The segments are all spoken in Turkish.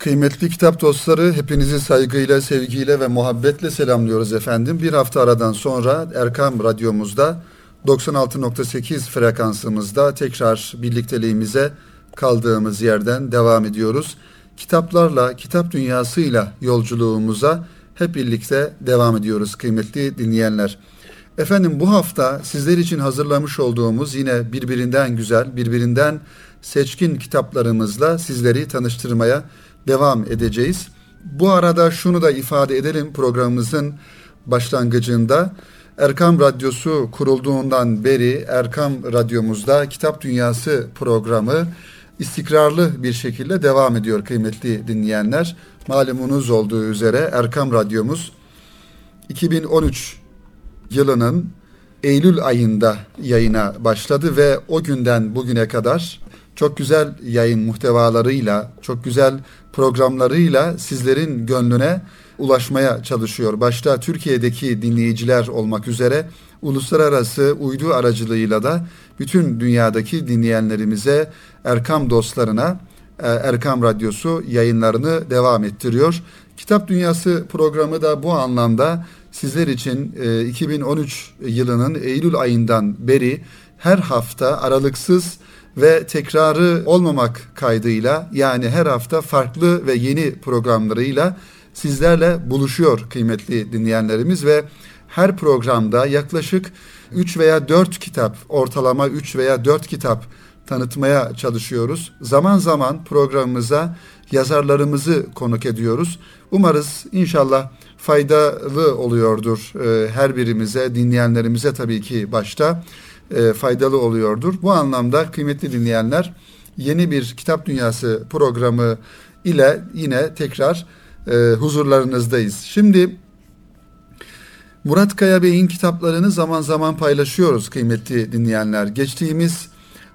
Kıymetli kitap dostları hepinizi saygıyla, sevgiyle ve muhabbetle selamlıyoruz efendim. Bir hafta aradan sonra Erkam Radyomuzda 96.8 frekansımızda tekrar birlikteliğimize kaldığımız yerden devam ediyoruz. Kitaplarla, kitap dünyasıyla yolculuğumuza hep birlikte devam ediyoruz kıymetli dinleyenler. Efendim bu hafta sizler için hazırlamış olduğumuz yine birbirinden güzel, birbirinden seçkin kitaplarımızla sizleri tanıştırmaya devam edeceğiz. Bu arada şunu da ifade edelim programımızın başlangıcında. Erkam Radyosu kurulduğundan beri Erkam Radyomuzda Kitap Dünyası programı istikrarlı bir şekilde devam ediyor kıymetli dinleyenler. Malumunuz olduğu üzere Erkam Radyomuz 2013 yılının Eylül ayında yayına başladı ve o günden bugüne kadar çok güzel yayın muhtevalarıyla, çok güzel programlarıyla sizlerin gönlüne ulaşmaya çalışıyor. Başta Türkiye'deki dinleyiciler olmak üzere uluslararası uydu aracılığıyla da bütün dünyadaki dinleyenlerimize, Erkam dostlarına e, Erkam Radyosu yayınlarını devam ettiriyor. Kitap Dünyası programı da bu anlamda sizler için 2013 e, yılının Eylül ayından beri her hafta aralıksız ve tekrarı olmamak kaydıyla yani her hafta farklı ve yeni programlarıyla sizlerle buluşuyor kıymetli dinleyenlerimiz ve her programda yaklaşık 3 veya 4 kitap, ortalama 3 veya 4 kitap tanıtmaya çalışıyoruz. Zaman zaman programımıza yazarlarımızı konuk ediyoruz. Umarız inşallah faydalı oluyordur e, her birimize, dinleyenlerimize tabii ki başta e, faydalı oluyordur. Bu anlamda kıymetli dinleyenler yeni bir Kitap Dünyası programı ile yine tekrar e, huzurlarınızdayız. Şimdi Murat Kaya Bey'in kitaplarını zaman zaman paylaşıyoruz kıymetli dinleyenler. Geçtiğimiz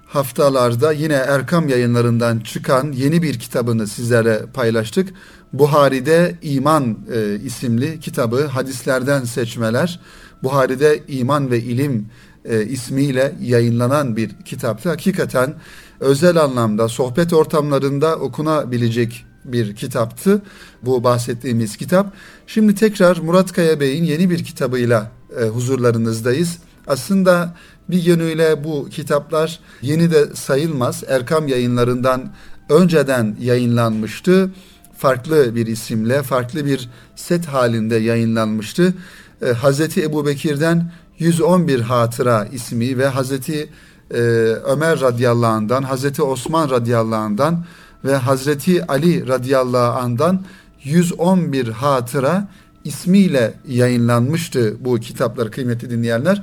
haftalarda yine Erkam yayınlarından çıkan yeni bir kitabını sizlere paylaştık. Buhari'de İman e, isimli kitabı hadislerden seçmeler. Buhari'de İman ve İlim e, ismiyle yayınlanan bir kitaptı. Hakikaten özel anlamda sohbet ortamlarında okunabilecek bir kitaptı bu bahsettiğimiz kitap. Şimdi tekrar Murat Kaya Bey'in yeni bir kitabıyla e, huzurlarınızdayız. Aslında bir yönüyle bu kitaplar yeni de sayılmaz. Erkam yayınlarından önceden yayınlanmıştı. Farklı bir isimle, farklı bir set halinde yayınlanmıştı. Ee, Hazreti Ebu Bekir'den 111 Hatıra ismi ve Hazreti e, Ömer radıyallahu anh'dan, Hazreti Osman radıyallahu anh'dan ve Hazreti Ali radıyallahu anh'dan 111 Hatıra ismiyle yayınlanmıştı bu kitaplar kıymetli dinleyenler.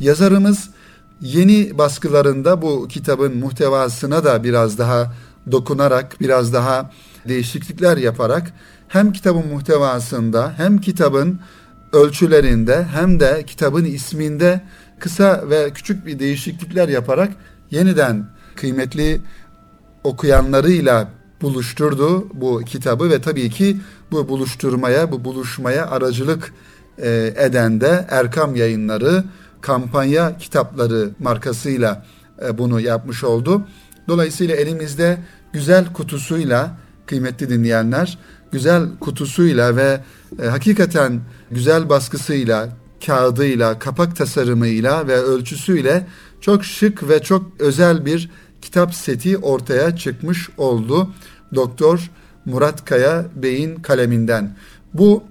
Yazarımız yeni baskılarında bu kitabın muhtevasına da biraz daha dokunarak, biraz daha değişiklikler yaparak hem kitabın muhtevasında hem kitabın ölçülerinde hem de kitabın isminde kısa ve küçük bir değişiklikler yaparak yeniden kıymetli okuyanlarıyla buluşturdu bu kitabı ve tabii ki bu buluşturmaya, bu buluşmaya aracılık e, eden de Erkam Yayınları kampanya kitapları markasıyla e, bunu yapmış oldu. Dolayısıyla elimizde güzel kutusuyla kıymetli dinleyenler, güzel kutusuyla ve e, hakikaten güzel baskısıyla, kağıdıyla, kapak tasarımıyla ve ölçüsüyle çok şık ve çok özel bir kitap seti ortaya çıkmış oldu. Doktor Murat Kaya Bey'in kaleminden. Bu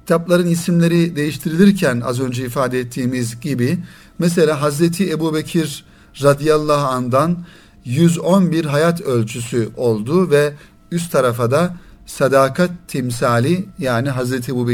kitapların isimleri değiştirilirken az önce ifade ettiğimiz gibi mesela Hazreti Ebu Bekir radıyallahu andan 111 hayat ölçüsü oldu ve üst tarafa da sadakat timsali yani Hazreti Ebu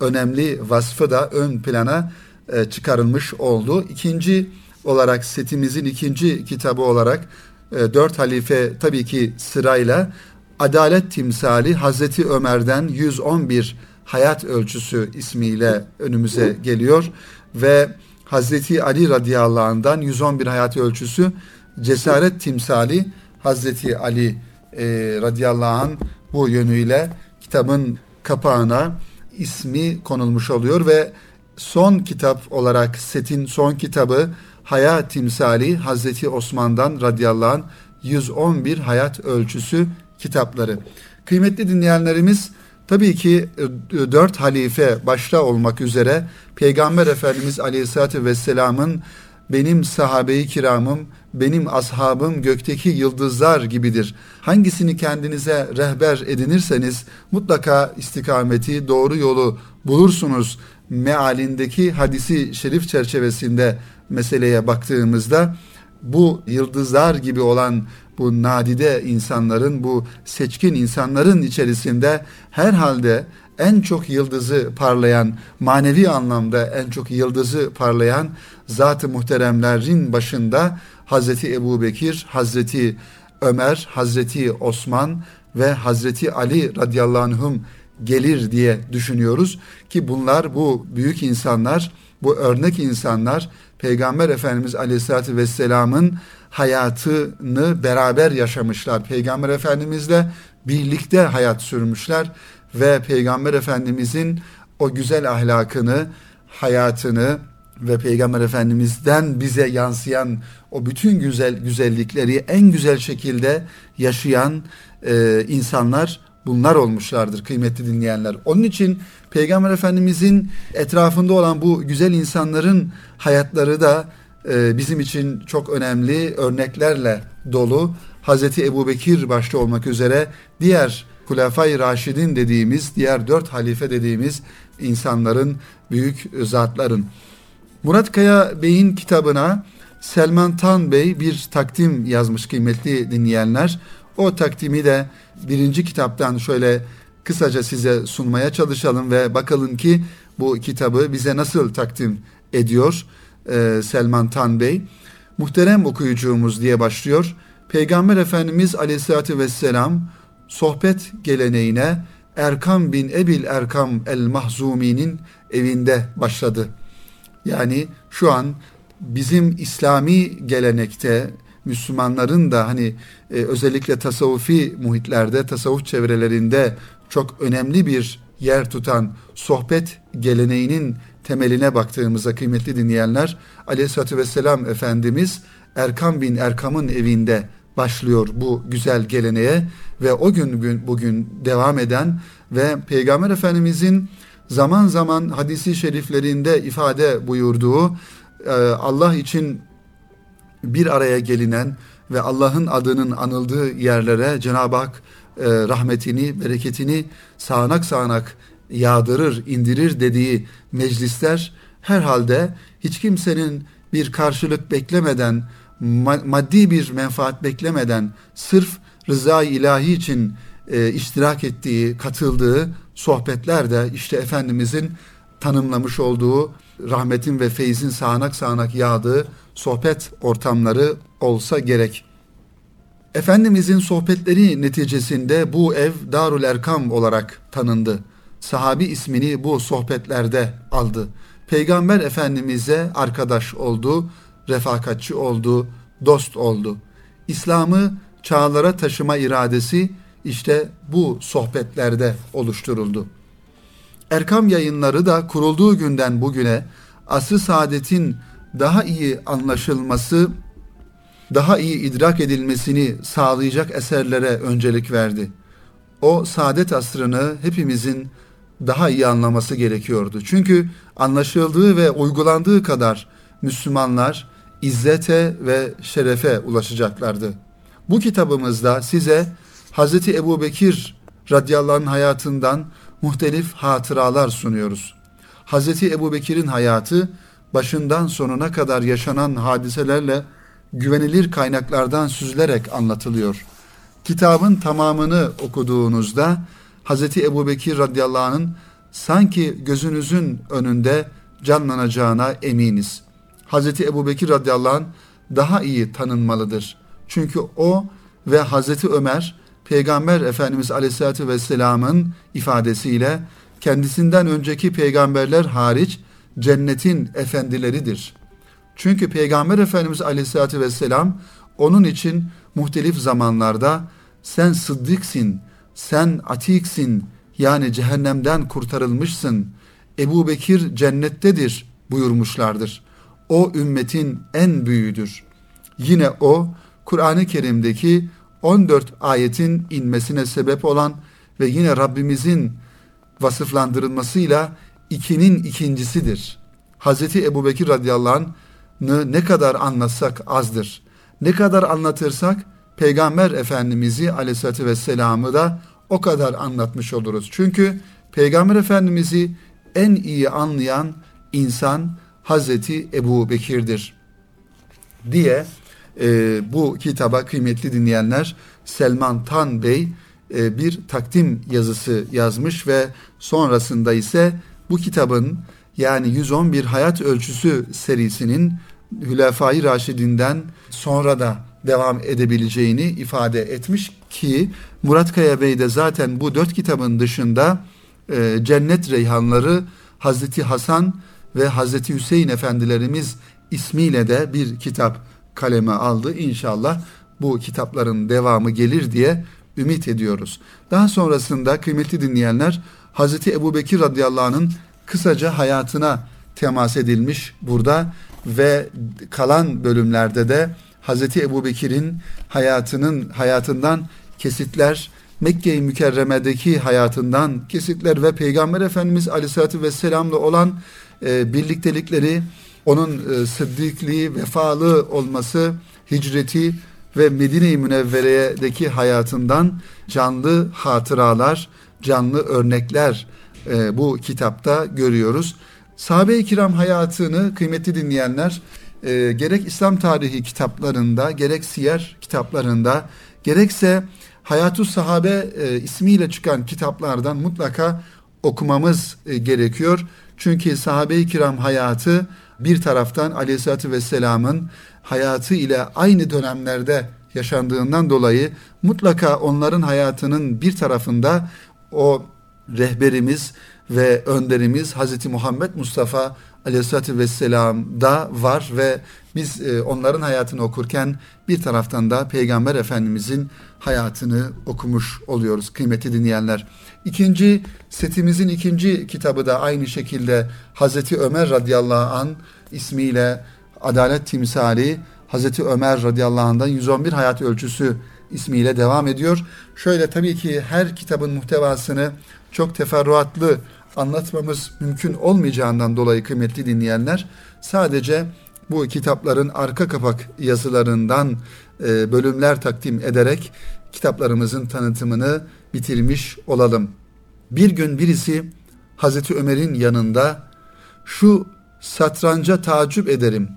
önemli vasfı da ön plana e, çıkarılmış oldu. İkinci olarak setimizin ikinci kitabı olarak e, dört halife tabii ki sırayla Adalet Timsali Hazreti Ömer'den 111 hayat ölçüsü ismiyle önümüze geliyor ve Hazreti Ali radıyallahu anh'dan 111 hayat ölçüsü cesaret timsali Hazreti Ali e, radıyallahu anh bu yönüyle kitabın kapağına ismi konulmuş oluyor ve son kitap olarak setin son kitabı Hayat Timsali Hazreti Osman'dan radıyallahu anh 111 hayat ölçüsü kitapları. Kıymetli dinleyenlerimiz tabii ki e, dört halife başta olmak üzere Peygamber Efendimiz Aleyhisselatü Vesselam'ın benim sahabe-i kiramım, benim ashabım gökteki yıldızlar gibidir. Hangisini kendinize rehber edinirseniz mutlaka istikameti, doğru yolu bulursunuz. Mealindeki hadisi şerif çerçevesinde meseleye baktığımızda bu yıldızlar gibi olan bu nadide insanların, bu seçkin insanların içerisinde herhalde en çok yıldızı parlayan, manevi anlamda en çok yıldızı parlayan zat-ı muhteremlerin başında Hazreti Ebu Bekir, Hazreti Ömer, Hazreti Osman ve Hazreti Ali radıyallahu anhum gelir diye düşünüyoruz ki bunlar bu büyük insanlar, bu örnek insanlar Peygamber Efendimiz Aleyhisselatü Vesselam'ın hayatını beraber yaşamışlar. Peygamber Efendimizle birlikte hayat sürmüşler ve Peygamber Efendimizin o güzel ahlakını, hayatını ve Peygamber Efendimiz'den bize yansıyan o bütün güzel güzellikleri en güzel şekilde yaşayan e, insanlar bunlar olmuşlardır kıymetli dinleyenler. Onun için Peygamber Efendimizin etrafında olan bu güzel insanların hayatları da e, bizim için çok önemli örneklerle dolu. Hazreti Ebu Bekir başta olmak üzere diğer Kulafay Raşidin dediğimiz, diğer dört halife dediğimiz insanların, büyük zatların. Murat Kaya Bey'in kitabına Selman Tan Bey bir takdim yazmış kıymetli dinleyenler. O takdimi de birinci kitaptan şöyle kısaca size sunmaya çalışalım ve bakalım ki bu kitabı bize nasıl takdim ediyor e, Selman Tan Bey. Muhterem okuyucumuz diye başlıyor. Peygamber Efendimiz Aleyhisselatü Vesselam sohbet geleneğine Erkam bin Ebil Erkam el Mahzumi'nin evinde başladı. Yani şu an bizim İslami gelenekte Müslümanların da hani e, özellikle tasavvufi muhitlerde, tasavvuf çevrelerinde çok önemli bir yer tutan sohbet geleneğinin temeline baktığımızda kıymetli dinleyenler Aleyhisselatü Vesselam Efendimiz Erkam bin Erkam'ın evinde başlıyor bu güzel geleneğe ve o gün bugün devam eden ve Peygamber Efendimizin zaman zaman hadisi şeriflerinde ifade buyurduğu e, Allah için bir araya gelinen ve Allah'ın adının anıldığı yerlere Cenab-ı Hak e, rahmetini, bereketini sağanak sağanak yağdırır, indirir dediği meclisler herhalde hiç kimsenin bir karşılık beklemeden, maddi bir menfaat beklemeden sırf rıza ilahi için e, iştirak ettiği, katıldığı sohbetler de işte Efendimizin tanımlamış olduğu rahmetin ve feyzin sağanak sağanak yağdığı sohbet ortamları olsa gerek. Efendimizin sohbetleri neticesinde bu ev Darul Erkam olarak tanındı. Sahabi ismini bu sohbetlerde aldı. Peygamber Efendimiz'e arkadaş oldu, refakatçi oldu, dost oldu. İslam'ı çağlara taşıma iradesi işte bu sohbetlerde oluşturuldu. Erkam yayınları da kurulduğu günden bugüne asr saadetin daha iyi anlaşılması, daha iyi idrak edilmesini sağlayacak eserlere öncelik verdi. O saadet asrını hepimizin daha iyi anlaması gerekiyordu. Çünkü anlaşıldığı ve uygulandığı kadar Müslümanlar izzete ve şerefe ulaşacaklardı. Bu kitabımızda size Hz. Ebu Bekir radıyallahu anh hayatından muhtelif hatıralar sunuyoruz. Hz. Ebu Bekir'in hayatı başından sonuna kadar yaşanan hadiselerle güvenilir kaynaklardan süzülerek anlatılıyor. Kitabın tamamını okuduğunuzda Hz. Ebu Bekir radıyallahu anh'ın sanki gözünüzün önünde canlanacağına eminiz. Hz. Ebu Bekir radıyallahu anh daha iyi tanınmalıdır. Çünkü o ve Hazreti Ömer Peygamber Efendimiz Aleyhisselatü Vesselam'ın ifadesiyle kendisinden önceki peygamberler hariç cennetin efendileridir. Çünkü Peygamber Efendimiz Aleyhisselatü Vesselam onun için muhtelif zamanlarda sen sıddıksin, sen atiksin yani cehennemden kurtarılmışsın. Ebu Bekir cennettedir buyurmuşlardır. O ümmetin en büyüğüdür. Yine o Kur'an-ı Kerim'deki 14 ayetin inmesine sebep olan ve yine Rabbimizin vasıflandırılmasıyla ikinin ikincisidir. Hazreti Ebu Bekir radıyallahu anh'ı ne kadar anlatsak azdır. Ne kadar anlatırsak Peygamber Efendimiz'i aleyhissalatü vesselam'ı da o kadar anlatmış oluruz. Çünkü Peygamber Efendimiz'i en iyi anlayan insan Hazreti Ebu Bekir'dir diye e, bu kitaba kıymetli dinleyenler Selman Tan Bey e, bir takdim yazısı yazmış ve sonrasında ise bu kitabın yani 111 Hayat Ölçüsü serisinin Hülefai Raşidinden sonra da devam edebileceğini ifade etmiş ki Murat Kaya Bey de zaten bu dört kitabın dışında e, Cennet Reyhanları Hazreti Hasan ve Hazreti Hüseyin Efendilerimiz ismiyle de bir kitap kaleme aldı. İnşallah bu kitapların devamı gelir diye ümit ediyoruz. Daha sonrasında kıymetli dinleyenler Hazreti Ebu Bekir radıyallahu anh'ın kısaca hayatına temas edilmiş burada ve kalan bölümlerde de Hazreti Ebu Bekir'in hayatının hayatından kesitler, Mekke-i Mükerreme'deki hayatından kesitler ve Peygamber Efendimiz Aleyhisselatü Vesselam'la olan e, birliktelikleri, onun e, sıddıkliği, vefalı olması, hicreti ve Medine-i Münevvere'deki hayatından canlı hatıralar, canlı örnekler e, bu kitapta görüyoruz. Sahabe-i kiram hayatını kıymetli dinleyenler e, gerek İslam tarihi kitaplarında gerek siyer kitaplarında gerekse Hayatu Sahabe e, ismiyle çıkan kitaplardan mutlaka okumamız e, gerekiyor. Çünkü sahabe-i kiram hayatı bir taraftan Aleyhisselatü Vesselam'ın hayatı ile aynı dönemlerde yaşandığından dolayı mutlaka onların hayatının bir tarafında o rehberimiz ve önderimiz Hazreti Muhammed Mustafa Aleyhisselatü Vesselam'da var ve biz e, onların hayatını okurken bir taraftan da Peygamber Efendimizin hayatını okumuş oluyoruz kıymetli dinleyenler. İkinci setimizin ikinci kitabı da aynı şekilde Hazreti Ömer radıyallahu an ismiyle Adalet Timsali Hazreti Ömer radıyallahu anh'dan 111 hayat ölçüsü ismiyle devam ediyor. Şöyle tabii ki her kitabın muhtevasını çok teferruatlı anlatmamız mümkün olmayacağından dolayı kıymetli dinleyenler sadece bu kitapların arka kapak yazılarından e, bölümler takdim ederek kitaplarımızın tanıtımını bitirmiş olalım. Bir gün birisi Hazreti Ömer'in yanında şu satranca tacip ederim.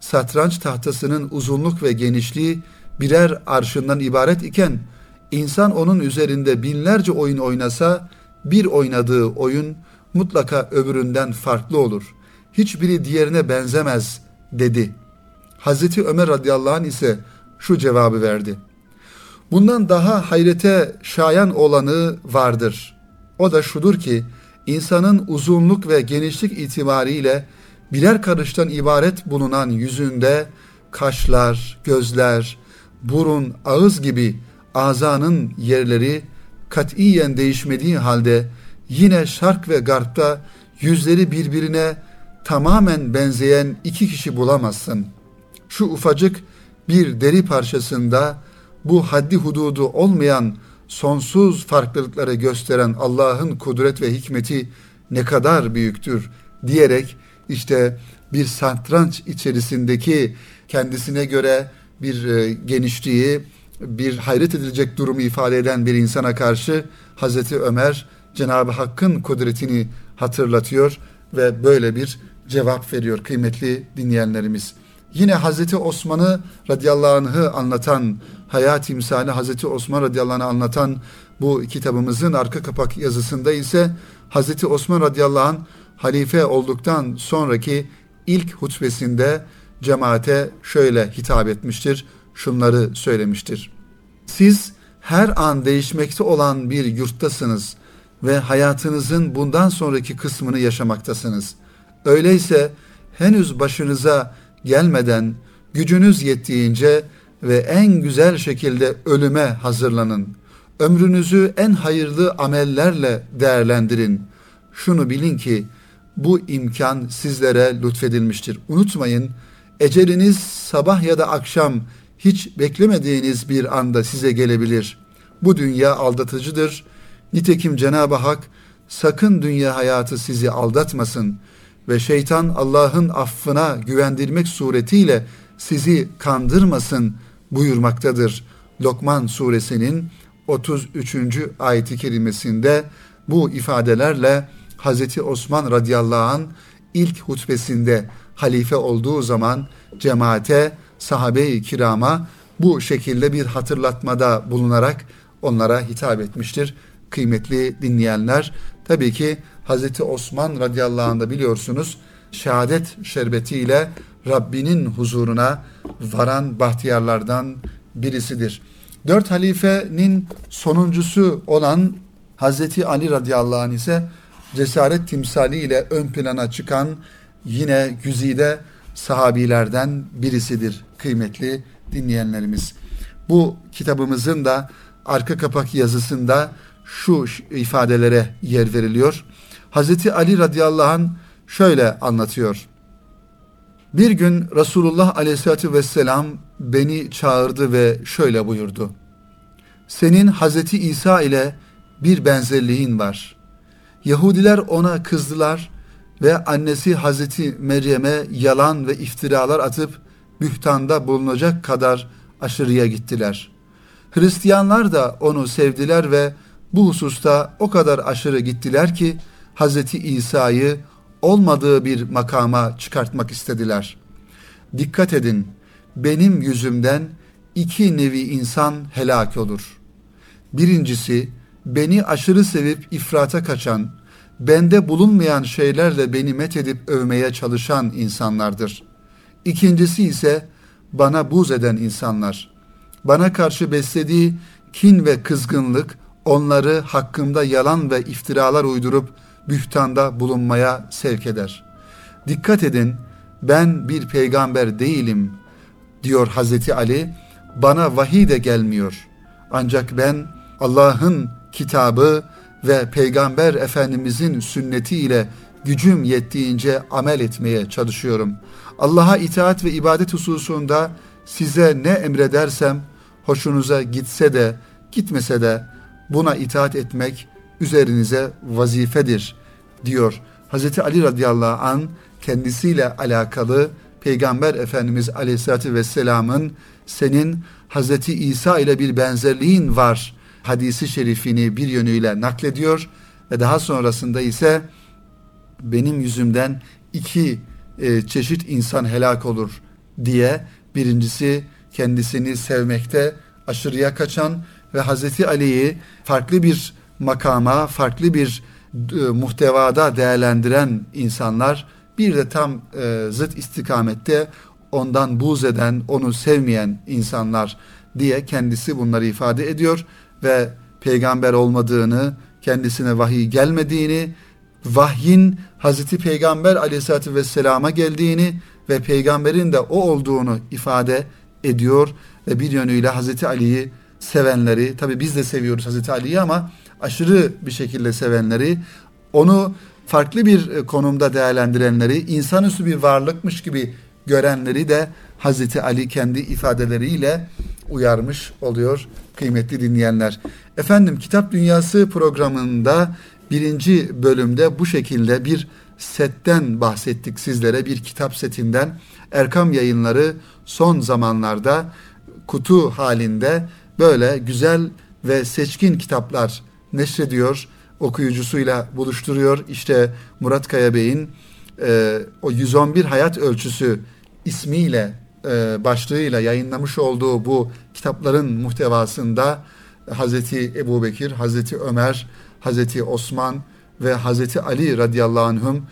Satranç tahtasının uzunluk ve genişliği birer arşından ibaret iken insan onun üzerinde binlerce oyun oynasa bir oynadığı oyun mutlaka öbüründen farklı olur. Hiçbiri diğerine benzemez dedi. Hazreti Ömer radıyallahu anh ise şu cevabı verdi. Bundan daha hayrete şayan olanı vardır. O da şudur ki insanın uzunluk ve genişlik itibariyle birer karıştan ibaret bulunan yüzünde kaşlar, gözler, burun, ağız gibi azanın yerleri katiyen değişmediği halde yine şark ve garpta yüzleri birbirine tamamen benzeyen iki kişi bulamazsın. Şu ufacık bir deri parçasında bu haddi hududu olmayan sonsuz farklılıkları gösteren Allah'ın kudret ve hikmeti ne kadar büyüktür diyerek işte bir satranç içerisindeki kendisine göre bir e, genişliği, bir hayret edilecek durumu ifade eden bir insana karşı Hazreti Ömer Cenab-ı Hakk'ın kudretini hatırlatıyor ve böyle bir cevap veriyor kıymetli dinleyenlerimiz. Yine Hazreti Osman'ı radıyallahu anh'ı anlatan, hayat timsali Hazreti Osman radıyallahu anh'ı anlatan bu kitabımızın arka kapak yazısında ise Hazreti Osman radıyallahu anh halife olduktan sonraki ilk hutbesinde cemaate şöyle hitap etmiştir, şunları söylemiştir. Siz her an değişmekte olan bir yurttasınız ve hayatınızın bundan sonraki kısmını yaşamaktasınız. Öyleyse henüz başınıza gelmeden gücünüz yettiğince ve en güzel şekilde ölüme hazırlanın. Ömrünüzü en hayırlı amellerle değerlendirin. Şunu bilin ki bu imkan sizlere lütfedilmiştir. Unutmayın, eceliniz sabah ya da akşam hiç beklemediğiniz bir anda size gelebilir. Bu dünya aldatıcıdır. Nitekim Cenab-ı Hak sakın dünya hayatı sizi aldatmasın ve şeytan Allah'ın affına güvendirmek suretiyle sizi kandırmasın buyurmaktadır. Lokman suresinin 33. ayeti kerimesinde bu ifadelerle Hazreti Osman radıyallahu an ilk hutbesinde halife olduğu zaman cemaate, sahabe-i kirama bu şekilde bir hatırlatmada bulunarak onlara hitap etmiştir. Kıymetli dinleyenler, tabii ki Hazreti Osman radıyallahu anh da biliyorsunuz şehadet şerbetiyle Rabbinin huzuruna varan bahtiyarlardan birisidir. Dört halifenin sonuncusu olan Hazreti Ali radıyallahu anh ise cesaret timsali ile ön plana çıkan yine güzide sahabilerden birisidir kıymetli dinleyenlerimiz. Bu kitabımızın da arka kapak yazısında şu ifadelere yer veriliyor. Hazreti Ali radıyallahu anh şöyle anlatıyor. Bir gün Resulullah aleyhissalatü vesselam beni çağırdı ve şöyle buyurdu. Senin Hazreti İsa ile bir benzerliğin var. Yahudiler ona kızdılar ve annesi Hazreti Meryem'e yalan ve iftiralar atıp bühtanda bulunacak kadar aşırıya gittiler. Hristiyanlar da onu sevdiler ve bu hususta o kadar aşırı gittiler ki Hazreti İsa'yı olmadığı bir makama çıkartmak istediler. Dikkat edin, benim yüzümden iki nevi insan helak olur. Birincisi, beni aşırı sevip ifrata kaçan, bende bulunmayan şeylerle beni methedip övmeye çalışan insanlardır. İkincisi ise bana buz eden insanlar. Bana karşı beslediği kin ve kızgınlık onları hakkımda yalan ve iftiralar uydurup bühtanda bulunmaya sevk eder. Dikkat edin ben bir peygamber değilim diyor Hazreti Ali. Bana vahiy de gelmiyor. Ancak ben Allah'ın kitabı ve Peygamber Efendimizin sünneti ile gücüm yettiğince amel etmeye çalışıyorum. Allah'a itaat ve ibadet hususunda size ne emredersem hoşunuza gitse de gitmese de buna itaat etmek üzerinize vazifedir diyor. Hz. Ali radıyallahu an kendisiyle alakalı Peygamber Efendimiz aleyhissalatü vesselamın senin Hz. İsa ile bir benzerliğin var hadisi şerifini bir yönüyle naklediyor ve daha sonrasında ise benim yüzümden iki e, çeşit insan helak olur diye birincisi kendisini sevmekte aşırıya kaçan ve Hazreti Ali'yi farklı bir makama, farklı bir e, muhtevada değerlendiren insanlar bir de tam e, zıt istikamette ondan buz eden, onu sevmeyen insanlar diye kendisi bunları ifade ediyor ve peygamber olmadığını, kendisine vahiy gelmediğini, vahyin Hazreti Peygamber aleyhissalatü vesselama geldiğini ve peygamberin de o olduğunu ifade ediyor ve bir yönüyle Hazreti Ali'yi sevenleri, tabi biz de seviyoruz Hazreti Ali'yi ama aşırı bir şekilde sevenleri, onu farklı bir e, konumda değerlendirenleri, insanüstü bir varlıkmış gibi görenleri de Hazreti Ali kendi ifadeleriyle uyarmış oluyor kıymetli dinleyenler. Efendim Kitap Dünyası programında birinci bölümde bu şekilde bir setten bahsettik sizlere bir kitap setinden. Erkam yayınları son zamanlarda kutu halinde böyle güzel ve seçkin kitaplar neşrediyor, okuyucusuyla buluşturuyor. İşte Murat Kaya Bey'in e, o 111 hayat ölçüsü ismiyle e, başlığıyla yayınlamış olduğu bu kitapların muhtevasında Hazreti Ebu Bekir, Hazreti Ömer, Hazreti Osman ve Hazreti Ali radıyallahu anhüm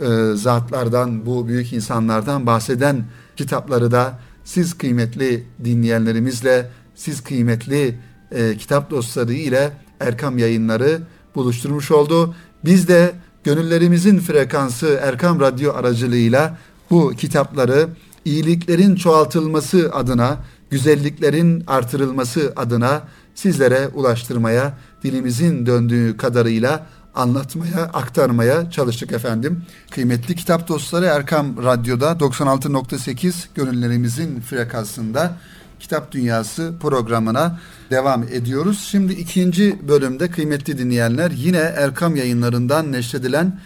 e, zatlardan, bu büyük insanlardan bahseden kitapları da siz kıymetli dinleyenlerimizle, siz kıymetli e, kitap dostları ile Erkam yayınları buluşturmuş oldu. Biz de gönüllerimizin frekansı Erkam Radyo aracılığıyla bu kitapları iyiliklerin çoğaltılması adına, güzelliklerin artırılması adına sizlere ulaştırmaya, dilimizin döndüğü kadarıyla anlatmaya, aktarmaya çalıştık efendim. Kıymetli kitap dostları Erkam Radyo'da 96.8 gönüllerimizin frekansında Kitap Dünyası programına devam ediyoruz. Şimdi ikinci bölümde kıymetli dinleyenler yine Erkam yayınlarından neşredilen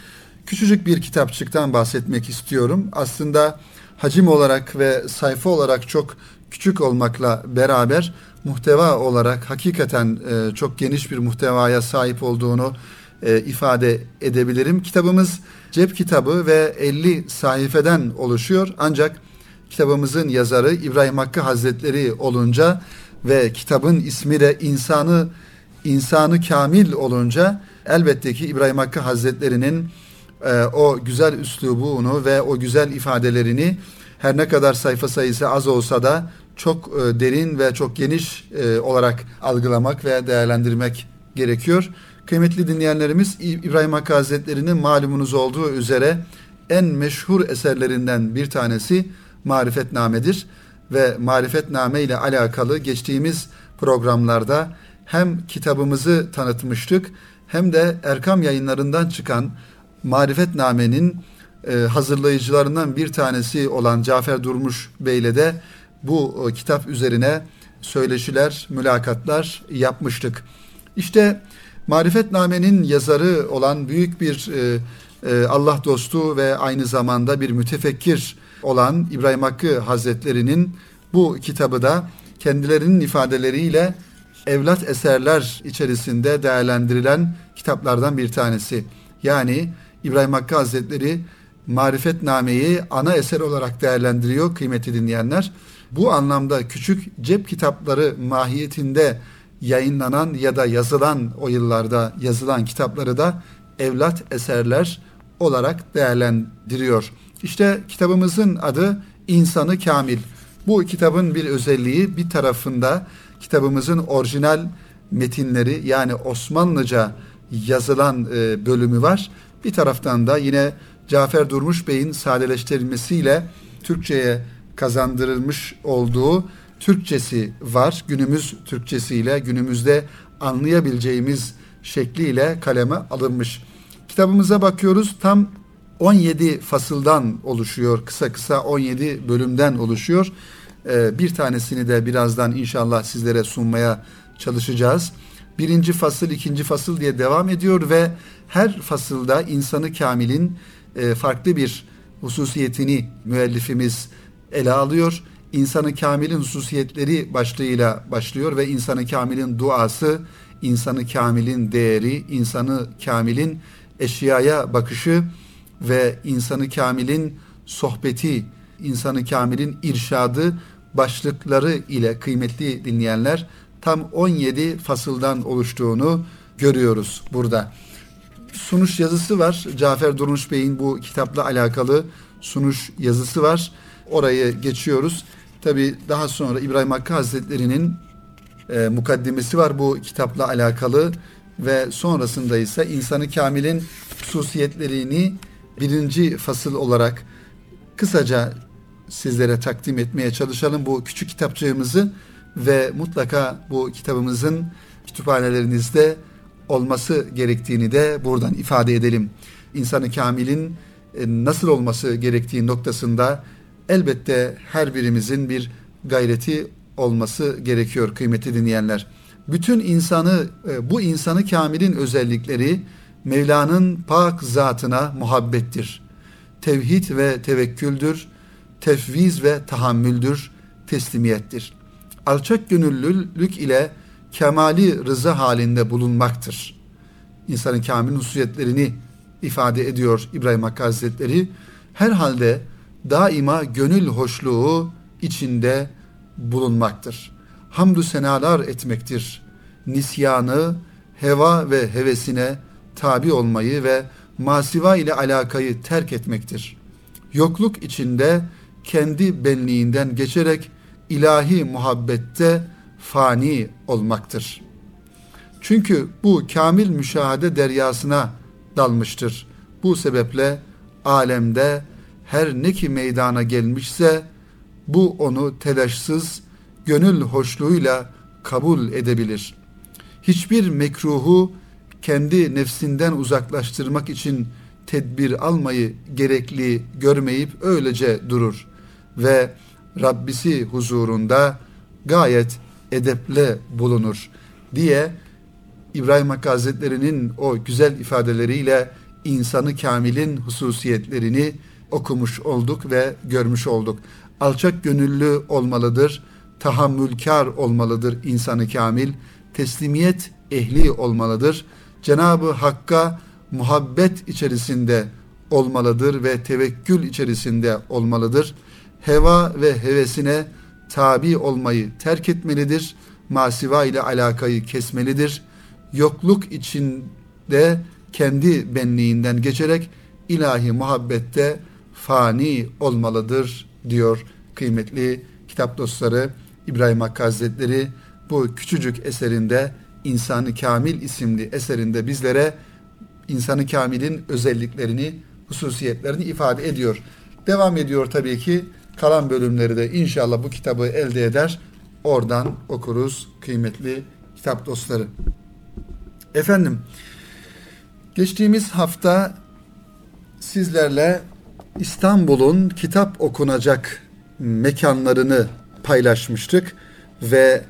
küçücük bir kitapçıktan bahsetmek istiyorum. Aslında hacim olarak ve sayfa olarak çok küçük olmakla beraber muhteva olarak hakikaten e, çok geniş bir muhtevaya sahip olduğunu e, ifade edebilirim. Kitabımız cep kitabı ve 50 sayfeden oluşuyor. Ancak kitabımızın yazarı İbrahim Hakkı Hazretleri olunca ve kitabın ismi de insanı insanı kamil olunca elbette ki İbrahim Hakkı Hazretleri'nin e, o güzel üslubunu ve o güzel ifadelerini her ne kadar sayfa sayısı az olsa da çok e, derin ve çok geniş e, olarak algılamak ve değerlendirmek gerekiyor. Kıymetli dinleyenlerimiz İbrahim Hakkı Hazretleri'nin malumunuz olduğu üzere en meşhur eserlerinden bir tanesi Marifetname'dir ve Marifetname ile alakalı geçtiğimiz programlarda hem kitabımızı tanıtmıştık hem de Erkam yayınlarından çıkan Marifetname'nin e, hazırlayıcılarından bir tanesi olan Cafer Durmuş Bey ile de bu e, kitap üzerine söyleşiler, mülakatlar yapmıştık. İşte Marifetname'nin yazarı olan büyük bir e, Allah dostu ve aynı zamanda bir mütefekkir olan İbrahim Hakkı Hazretleri'nin bu kitabı da kendilerinin ifadeleriyle evlat eserler içerisinde değerlendirilen kitaplardan bir tanesi. Yani İbrahim Hakkı Hazretleri Marifetname'yi ana eser olarak değerlendiriyor kıymetli dinleyenler. Bu anlamda küçük cep kitapları mahiyetinde yayınlanan ya da yazılan o yıllarda yazılan kitapları da evlat eserler olarak değerlendiriyor. İşte kitabımızın adı İnsanı Kamil. Bu kitabın bir özelliği bir tarafında kitabımızın orijinal metinleri yani Osmanlıca yazılan e, bölümü var. Bir taraftan da yine Cafer Durmuş Bey'in sadeleştirilmesiyle Türkçe'ye kazandırılmış olduğu Türkçesi var. Günümüz Türkçesiyle günümüzde anlayabileceğimiz şekliyle kaleme alınmış. Kitabımıza bakıyoruz. Tam 17 fasıldan oluşuyor. Kısa kısa 17 bölümden oluşuyor. Ee, bir tanesini de birazdan inşallah sizlere sunmaya çalışacağız. Birinci fasıl, ikinci fasıl diye devam ediyor ve her fasılda insanı kamilin e, farklı bir hususiyetini müellifimiz ele alıyor. İnsanı kamilin hususiyetleri başlığıyla başlıyor ve insanı kamilin duası, insanı kamilin değeri, insanı kamilin eşyaya bakışı ve insanı kamilin sohbeti, insanı kamilin irşadı başlıkları ile kıymetli dinleyenler tam 17 fasıldan oluştuğunu görüyoruz burada. Sunuş yazısı var. Cafer Durmuş Bey'in bu kitapla alakalı sunuş yazısı var. Orayı geçiyoruz. Tabi daha sonra İbrahim Hakkı Hazretleri'nin e, mukaddimesi var bu kitapla alakalı ve sonrasında ise insanı kamilin hususiyetlerini birinci fasıl olarak kısaca sizlere takdim etmeye çalışalım bu küçük kitapçığımızı ve mutlaka bu kitabımızın kütüphanelerinizde olması gerektiğini de buradan ifade edelim. İnsanı kamilin e, nasıl olması gerektiği noktasında elbette her birimizin bir gayreti olması gerekiyor kıymetli dinleyenler. Bütün insanı e, bu insanı kamilin özellikleri Mevla'nın pak zatına muhabbettir. Tevhid ve tevekküldür, tefviz ve tahammüldür, teslimiyettir. Alçak gönüllülük ile kemali rıza halinde bulunmaktır. İnsanın kamil hususiyetlerini ifade ediyor İbrahim Hakkı Hazretleri. Herhalde daima gönül hoşluğu içinde bulunmaktır. Hamdü senalar etmektir. Nisyanı, heva ve hevesine tabi olmayı ve masiva ile alakayı terk etmektir. Yokluk içinde kendi benliğinden geçerek ilahi muhabbette fani olmaktır. Çünkü bu kamil müşahede deryasına dalmıştır. Bu sebeple alemde her ne ki meydana gelmişse bu onu telaşsız, gönül hoşluğuyla kabul edebilir. Hiçbir mekruhu kendi nefsinden uzaklaştırmak için tedbir almayı gerekli görmeyip öylece durur ve Rabbisi huzurunda gayet edeple bulunur diye İbrahim Hakkı Hazretleri'nin o güzel ifadeleriyle insanı kamilin hususiyetlerini okumuş olduk ve görmüş olduk. Alçak gönüllü olmalıdır, tahammülkar olmalıdır insanı kamil, teslimiyet ehli olmalıdır. Cenabı Hakk'a muhabbet içerisinde olmalıdır ve tevekkül içerisinde olmalıdır. Heva ve hevesine tabi olmayı terk etmelidir. Masiva ile alakayı kesmelidir. Yokluk içinde kendi benliğinden geçerek ilahi muhabbette fani olmalıdır diyor kıymetli kitap dostları İbrahim Hakkı Hazretleri bu küçücük eserinde İnsanı Kamil isimli eserinde bizlere İnsanı Kamil'in özelliklerini, hususiyetlerini ifade ediyor. Devam ediyor tabii ki kalan bölümleri de inşallah bu kitabı elde eder. Oradan okuruz kıymetli kitap dostları. Efendim, geçtiğimiz hafta sizlerle İstanbul'un kitap okunacak mekanlarını paylaşmıştık ve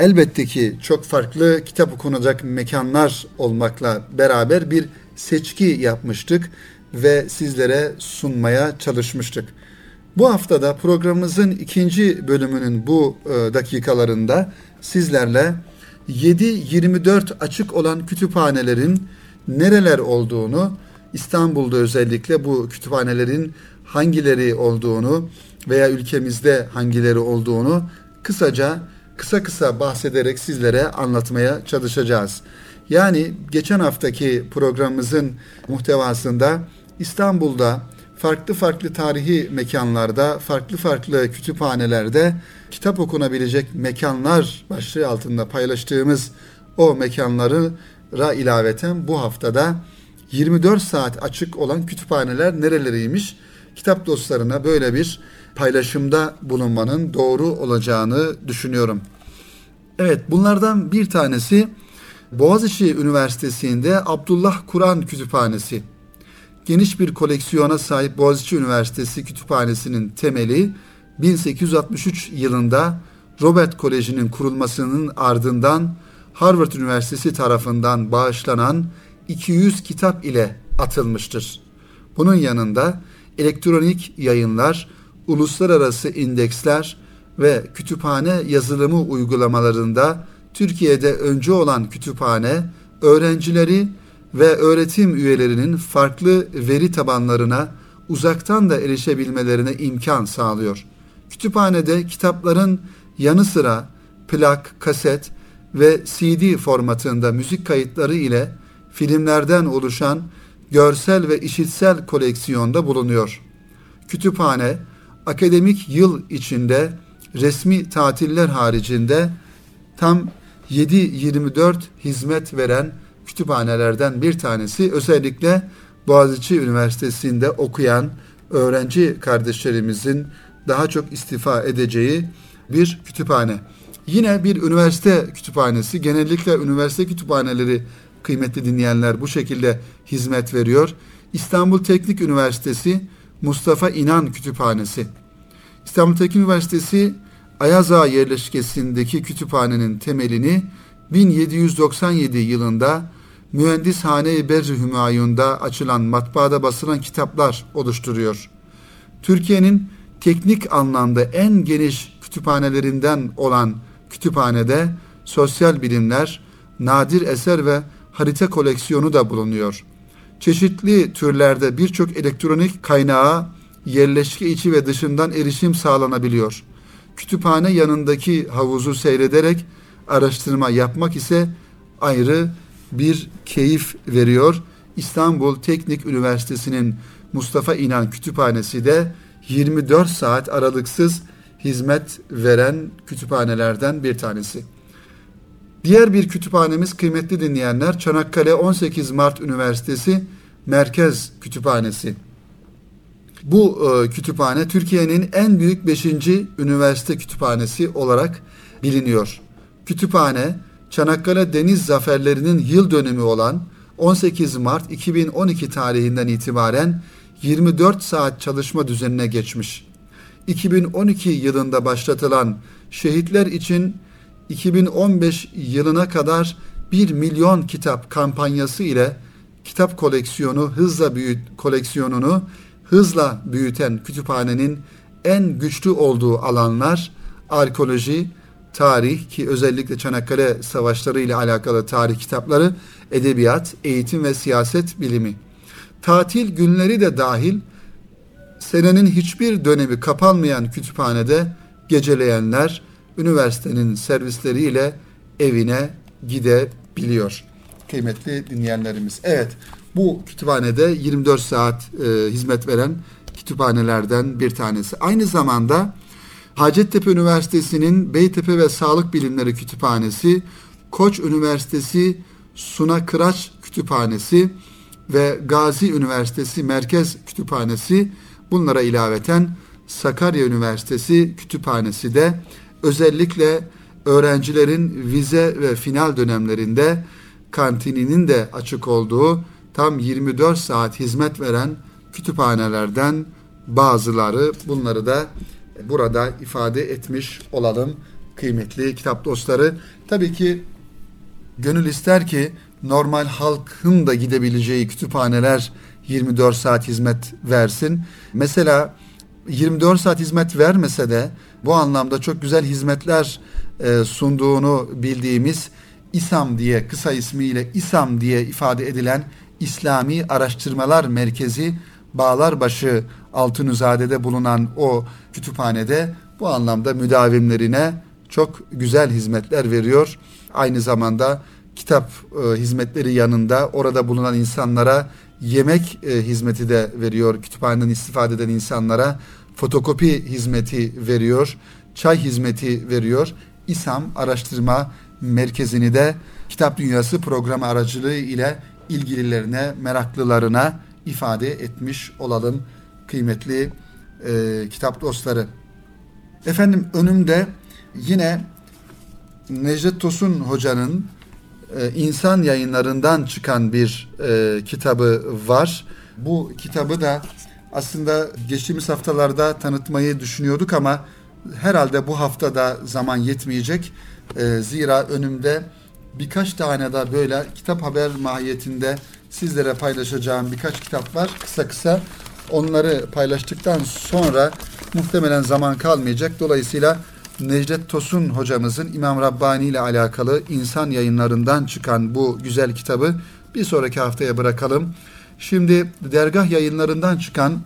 elbette ki çok farklı kitap okunacak mekanlar olmakla beraber bir seçki yapmıştık ve sizlere sunmaya çalışmıştık. Bu haftada programımızın ikinci bölümünün bu e, dakikalarında sizlerle 7-24 açık olan kütüphanelerin nereler olduğunu, İstanbul'da özellikle bu kütüphanelerin hangileri olduğunu veya ülkemizde hangileri olduğunu kısaca kısa kısa bahsederek sizlere anlatmaya çalışacağız. Yani geçen haftaki programımızın muhtevasında İstanbul'da farklı farklı tarihi mekanlarda, farklı farklı kütüphanelerde kitap okunabilecek mekanlar başlığı altında paylaştığımız o mekanları ra ilaveten bu haftada 24 saat açık olan kütüphaneler nereleriymiş? Kitap dostlarına böyle bir paylaşımda bulunmanın doğru olacağını düşünüyorum. Evet bunlardan bir tanesi Boğaziçi Üniversitesi'nde Abdullah Kur'an Kütüphanesi. Geniş bir koleksiyona sahip Boğaziçi Üniversitesi Kütüphanesi'nin temeli 1863 yılında Robert Koleji'nin kurulmasının ardından Harvard Üniversitesi tarafından bağışlanan 200 kitap ile atılmıştır. Bunun yanında elektronik yayınlar, uluslararası indeksler ve kütüphane yazılımı uygulamalarında Türkiye'de önce olan kütüphane öğrencileri ve öğretim üyelerinin farklı veri tabanlarına uzaktan da erişebilmelerine imkan sağlıyor. Kütüphanede kitapların yanı sıra plak, kaset ve CD formatında müzik kayıtları ile filmlerden oluşan görsel ve işitsel koleksiyonda bulunuyor. Kütüphane akademik yıl içinde resmi tatiller haricinde tam 7-24 hizmet veren kütüphanelerden bir tanesi. Özellikle Boğaziçi Üniversitesi'nde okuyan öğrenci kardeşlerimizin daha çok istifa edeceği bir kütüphane. Yine bir üniversite kütüphanesi. Genellikle üniversite kütüphaneleri kıymetli dinleyenler bu şekilde hizmet veriyor. İstanbul Teknik Üniversitesi Mustafa İnan Kütüphanesi. İstanbul Teknik Üniversitesi Ayaza yerleşkesindeki kütüphanenin temelini 1797 yılında Mühendishane-i Berri Hümayun'da açılan matbaada basılan kitaplar oluşturuyor. Türkiye'nin teknik anlamda en geniş kütüphanelerinden olan kütüphanede sosyal bilimler, nadir eser ve harita koleksiyonu da bulunuyor. Çeşitli türlerde birçok elektronik kaynağa yerleşke içi ve dışından erişim sağlanabiliyor. Kütüphane yanındaki havuzu seyrederek araştırma yapmak ise ayrı bir keyif veriyor. İstanbul Teknik Üniversitesi'nin Mustafa İnan Kütüphanesi de 24 saat aralıksız hizmet veren kütüphanelerden bir tanesi. Diğer bir kütüphanemiz kıymetli dinleyenler Çanakkale 18 Mart Üniversitesi Merkez Kütüphanesi. Bu e, kütüphane Türkiye'nin en büyük 5. üniversite kütüphanesi olarak biliniyor. Kütüphane Çanakkale Deniz Zaferlerinin yıl dönümü olan 18 Mart 2012 tarihinden itibaren 24 saat çalışma düzenine geçmiş. 2012 yılında başlatılan şehitler için 2015 yılına kadar 1 milyon kitap kampanyası ile kitap koleksiyonu hızla büyüt koleksiyonunu hızla büyüten kütüphanenin en güçlü olduğu alanlar arkeoloji, tarih ki özellikle Çanakkale Savaşları ile alakalı tarih kitapları, edebiyat, eğitim ve siyaset bilimi. Tatil günleri de dahil senenin hiçbir dönemi kapanmayan kütüphanede geceleyenler üniversitenin servisleriyle evine gidebiliyor. Kıymetli dinleyenlerimiz. Evet bu kütüphanede 24 saat e, hizmet veren kütüphanelerden bir tanesi. Aynı zamanda Hacettepe Üniversitesi'nin Beytepe ve Sağlık Bilimleri Kütüphanesi, Koç Üniversitesi Suna Kıraç Kütüphanesi ve Gazi Üniversitesi Merkez Kütüphanesi bunlara ilaveten Sakarya Üniversitesi Kütüphanesi de özellikle öğrencilerin vize ve final dönemlerinde kantininin de açık olduğu tam 24 saat hizmet veren kütüphanelerden bazıları bunları da burada ifade etmiş olalım kıymetli kitap dostları. Tabii ki gönül ister ki normal halkın da gidebileceği kütüphaneler 24 saat hizmet versin. Mesela 24 saat hizmet vermese de bu anlamda çok güzel hizmetler e, sunduğunu bildiğimiz İSAM diye kısa ismiyle İSAM diye ifade edilen İslami Araştırmalar Merkezi Bağlarbaşı Altınüzade'de bulunan o kütüphanede bu anlamda müdavimlerine çok güzel hizmetler veriyor. Aynı zamanda kitap e, hizmetleri yanında orada bulunan insanlara yemek e, hizmeti de veriyor. Kütüphaneden istifade eden insanlara fotokopi hizmeti veriyor. Çay hizmeti veriyor. İSAM Araştırma Merkezi'ni de Kitap Dünyası programı aracılığı ile ilgililerine, meraklılarına ifade etmiş olalım kıymetli e, kitap dostları. Efendim önümde yine Necdet Tosun Hoca'nın e, insan yayınlarından çıkan bir e, kitabı var. Bu kitabı da aslında geçtiğimiz haftalarda tanıtmayı düşünüyorduk ama herhalde bu haftada zaman yetmeyecek. E, zira önümde birkaç tane daha böyle kitap haber mahiyetinde sizlere paylaşacağım birkaç kitap var. Kısa kısa onları paylaştıktan sonra muhtemelen zaman kalmayacak. Dolayısıyla Necdet Tosun hocamızın İmam Rabbani ile alakalı insan yayınlarından çıkan bu güzel kitabı bir sonraki haftaya bırakalım. Şimdi dergah yayınlarından çıkan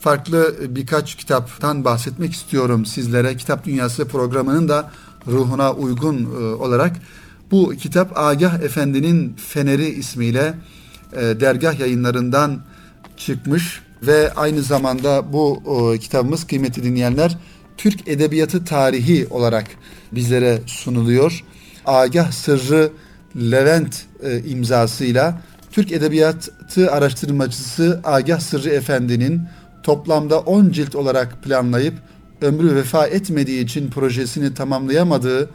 farklı birkaç kitaptan bahsetmek istiyorum sizlere. Kitap Dünyası programının da ruhuna uygun e, olarak bu kitap Agah Efendi'nin Feneri ismiyle e, dergah yayınlarından çıkmış ve aynı zamanda bu o, kitabımız kıymetli dinleyenler Türk Edebiyatı Tarihi olarak bizlere sunuluyor. Agah Sırrı Levent e, imzasıyla Türk Edebiyatı araştırmacısı Agah Sırrı Efendi'nin toplamda 10 cilt olarak planlayıp ömrü vefa etmediği için projesini tamamlayamadığı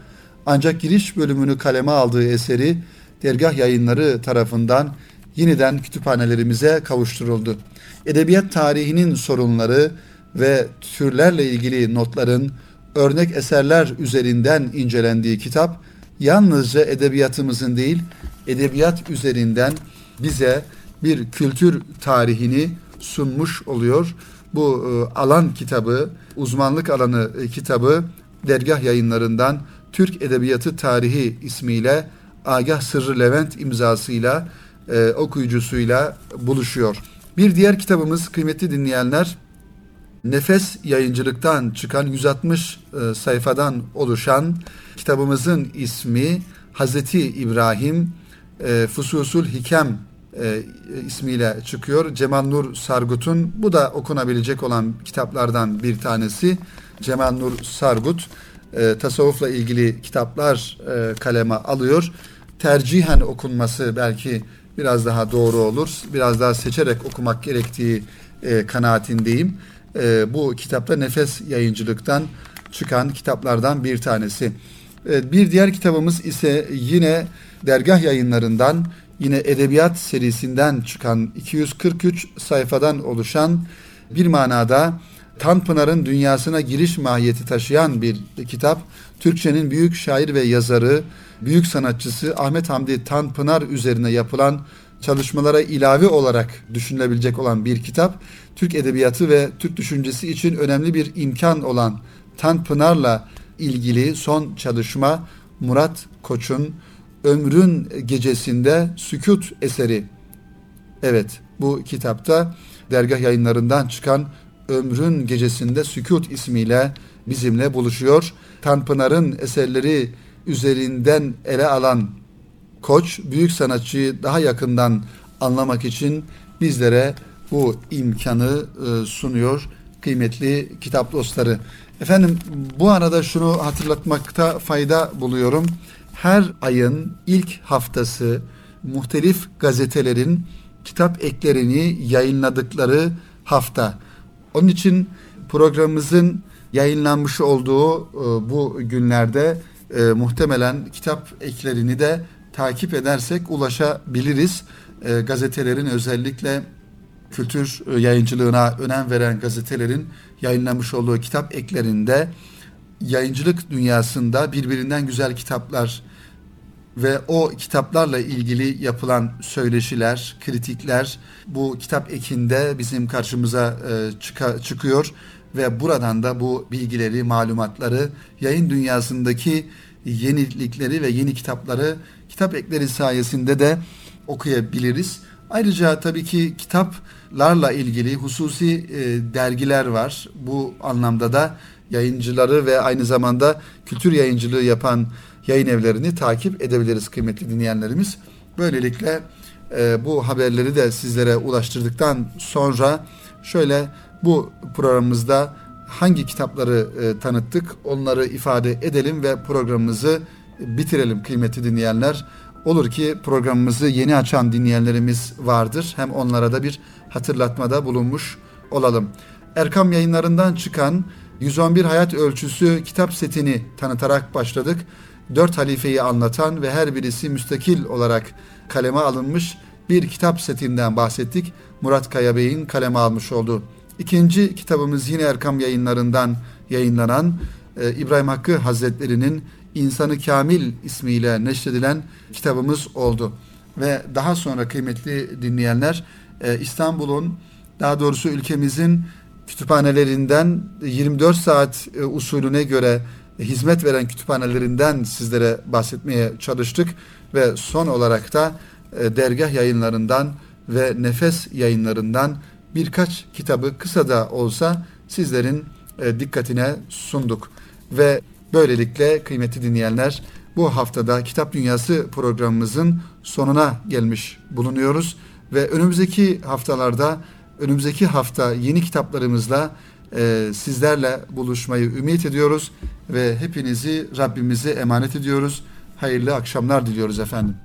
ancak giriş bölümünü kaleme aldığı eseri dergah yayınları tarafından yeniden kütüphanelerimize kavuşturuldu. Edebiyat tarihinin sorunları ve türlerle ilgili notların örnek eserler üzerinden incelendiği kitap yalnızca edebiyatımızın değil, edebiyat üzerinden bize bir kültür tarihini sunmuş oluyor. Bu e, alan kitabı, uzmanlık alanı e, kitabı dergah yayınlarından Türk Edebiyatı Tarihi ismiyle Agah Sırrı Levent imzasıyla e, okuyucusuyla buluşuyor. Bir diğer kitabımız kıymetli dinleyenler Nefes yayıncılıktan çıkan 160 e, sayfadan oluşan kitabımızın ismi Hazreti İbrahim e, Fususul Hikem e, ismiyle çıkıyor. Cemal Nur Sargut'un bu da okunabilecek olan kitaplardan bir tanesi. Cemal Nur Sargut e, tasavvufla ilgili kitaplar e, kaleme alıyor. Tercihen okunması belki biraz daha doğru olur. Biraz daha seçerek okumak gerektiği e, kanaatindeyim. E, bu kitapta Nefes Yayıncılık'tan çıkan kitaplardan bir tanesi. E, bir diğer kitabımız ise yine dergah yayınlarından yine edebiyat serisinden çıkan 243 sayfadan oluşan bir manada Tanpınar'ın dünyasına giriş mahiyeti taşıyan bir kitap. Türkçenin büyük şair ve yazarı, büyük sanatçısı Ahmet Hamdi Tanpınar üzerine yapılan çalışmalara ilave olarak düşünülebilecek olan bir kitap. Türk edebiyatı ve Türk düşüncesi için önemli bir imkan olan Tanpınar'la ilgili son çalışma Murat Koç'un Ömrün Gecesinde Sükut eseri. Evet bu kitapta dergah yayınlarından çıkan Ömrün Gecesinde Sükut ismiyle bizimle buluşuyor. Tanpınar'ın eserleri üzerinden ele alan Koç büyük sanatçıyı daha yakından anlamak için bizlere bu imkanı e, sunuyor kıymetli kitap dostları. Efendim bu arada şunu hatırlatmakta fayda buluyorum. Her ayın ilk haftası muhtelif gazetelerin kitap eklerini yayınladıkları hafta. Onun için programımızın yayınlanmış olduğu e, bu günlerde e, muhtemelen kitap eklerini de takip edersek ulaşabiliriz. E, gazetelerin özellikle kültür yayıncılığına önem veren gazetelerin yayınlamış olduğu kitap eklerinde yayıncılık dünyasında birbirinden güzel kitaplar ve o kitaplarla ilgili yapılan söyleşiler, kritikler bu kitap ekinde bizim karşımıza e, çıka, çıkıyor ve buradan da bu bilgileri, malumatları, yayın dünyasındaki yenilikleri ve yeni kitapları kitap ekleri sayesinde de okuyabiliriz. Ayrıca tabii ki kitaplarla ilgili hususi e, dergiler var. Bu anlamda da yayıncıları ve aynı zamanda kültür yayıncılığı yapan yayın evlerini takip edebiliriz kıymetli dinleyenlerimiz. Böylelikle e, bu haberleri de sizlere ulaştırdıktan sonra şöyle bu programımızda hangi kitapları e, tanıttık onları ifade edelim ve programımızı bitirelim kıymetli dinleyenler. Olur ki programımızı yeni açan dinleyenlerimiz vardır. Hem onlara da bir hatırlatmada bulunmuş olalım. Erkam yayınlarından çıkan 111 Hayat Ölçüsü kitap setini tanıtarak başladık. Dört halifeyi anlatan ve her birisi müstakil olarak kaleme alınmış bir kitap setinden bahsettik. Murat Kaya Bey'in kaleme almış olduğu. İkinci kitabımız yine Erkam yayınlarından yayınlanan e, İbrahim Hakkı Hazretleri'nin İnsanı Kamil ismiyle neşredilen kitabımız oldu. Ve daha sonra kıymetli dinleyenler e, İstanbul'un daha doğrusu ülkemizin kütüphanelerinden 24 saat e, usulüne göre hizmet veren kütüphanelerinden sizlere bahsetmeye çalıştık. Ve son olarak da e, dergah yayınlarından ve nefes yayınlarından birkaç kitabı kısa da olsa sizlerin dikkatine sunduk. Ve Böylelikle kıymetli dinleyenler bu haftada Kitap Dünyası programımızın sonuna gelmiş bulunuyoruz. Ve önümüzdeki haftalarda önümüzdeki hafta yeni kitaplarımızla e, sizlerle buluşmayı ümit ediyoruz ve hepinizi Rabbimize emanet ediyoruz. Hayırlı akşamlar diliyoruz efendim.